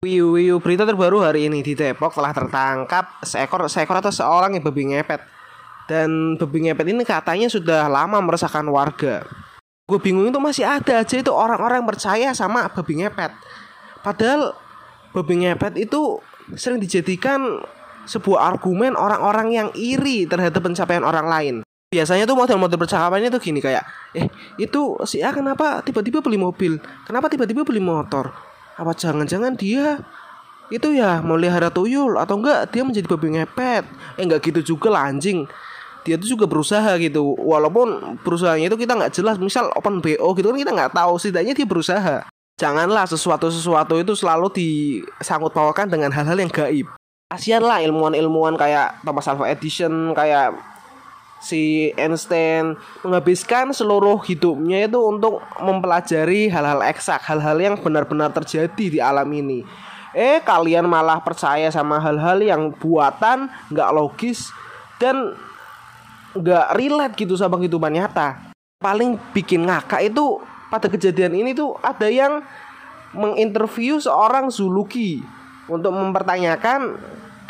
Wiu wiu berita terbaru hari ini di Depok telah tertangkap seekor seekor atau seorang yang babi ngepet. Dan babi ngepet ini katanya sudah lama meresahkan warga. Gue bingung itu masih ada aja itu orang-orang yang percaya sama babi ngepet. Padahal babi ngepet itu sering dijadikan sebuah argumen orang-orang yang iri terhadap pencapaian orang lain. Biasanya tuh model-model percakapannya tuh gini kayak, eh itu si A kenapa tiba-tiba beli mobil, kenapa tiba-tiba beli motor, apa jangan-jangan dia itu ya melihara tuyul atau enggak dia menjadi babi ngepet. Eh enggak gitu juga lah anjing. Dia tuh juga berusaha gitu. Walaupun perusahaannya itu kita nggak jelas misal open bo gitu kan kita nggak tahu setidaknya dia berusaha. Janganlah sesuatu sesuatu itu selalu disangkut pautkan dengan hal-hal yang gaib. Kasihan lah ilmuwan-ilmuwan kayak Thomas Alva Edison kayak si Einstein menghabiskan seluruh hidupnya itu untuk mempelajari hal-hal eksak, hal-hal yang benar-benar terjadi di alam ini. Eh kalian malah percaya sama hal-hal yang buatan, nggak logis dan nggak relate gitu sama kehidupan nyata. Paling bikin ngakak itu pada kejadian ini tuh ada yang menginterview seorang zoologi untuk mempertanyakan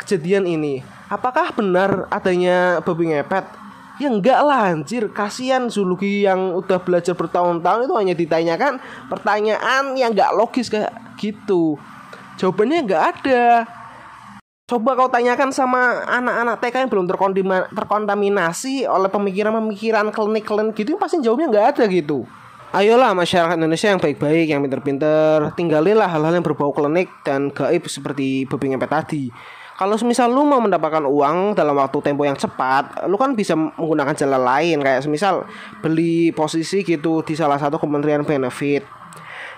kejadian ini. Apakah benar adanya babi ngepet? Ya enggak lah anjir. Kasihan Zulugi yang udah belajar bertahun-tahun itu hanya ditanyakan Pertanyaan yang enggak logis kayak gitu. Jawabannya enggak ada. Coba kau tanyakan sama anak-anak TK yang belum terkontaminasi oleh pemikiran-pemikiran klinik-klinik gitu Pasti jawabnya enggak ada gitu. Ayolah masyarakat Indonesia yang baik-baik, yang pinter-pinter. Tinggalilah hal-hal yang berbau klinik dan gaib seperti babi ngepet tadi kalau misal lu mau mendapatkan uang dalam waktu tempo yang cepat, lu kan bisa menggunakan jalan lain kayak misal beli posisi gitu di salah satu kementerian benefit.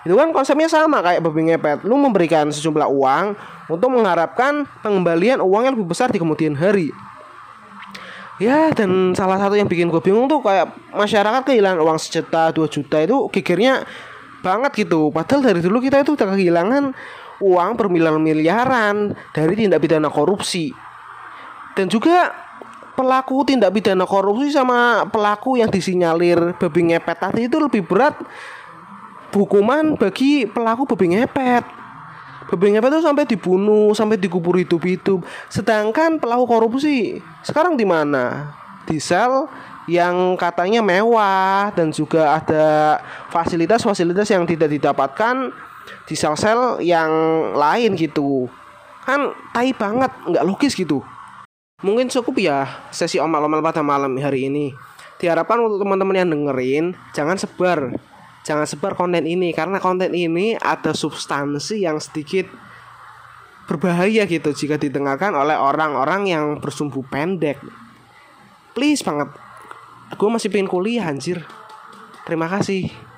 Itu kan konsepnya sama kayak babi ngepet. Lu memberikan sejumlah uang untuk mengharapkan pengembalian uang yang lebih besar di kemudian hari. Ya dan salah satu yang bikin gue bingung tuh kayak masyarakat kehilangan uang sejuta dua juta itu gegernya banget gitu. Padahal dari dulu kita itu udah kehilangan uang bermiliar-miliaran dari tindak pidana korupsi. Dan juga pelaku tindak pidana korupsi sama pelaku yang disinyalir babi ngepet tadi itu lebih berat hukuman bagi pelaku babi ngepet. Babi ngepet itu sampai dibunuh, sampai dikubur hidup-hidup. Sedangkan pelaku korupsi sekarang di mana? Di sel yang katanya mewah dan juga ada fasilitas-fasilitas yang tidak didapatkan di sel-sel yang lain gitu. Kan tai banget nggak logis gitu. Mungkin cukup ya sesi omal-omal pada malam hari ini. Diharapkan untuk teman-teman yang dengerin jangan sebar. Jangan sebar konten ini karena konten ini ada substansi yang sedikit berbahaya gitu jika didengarkan oleh orang-orang yang bersumbu pendek. Please banget. Gue masih pengen kuliah anjir. Terima kasih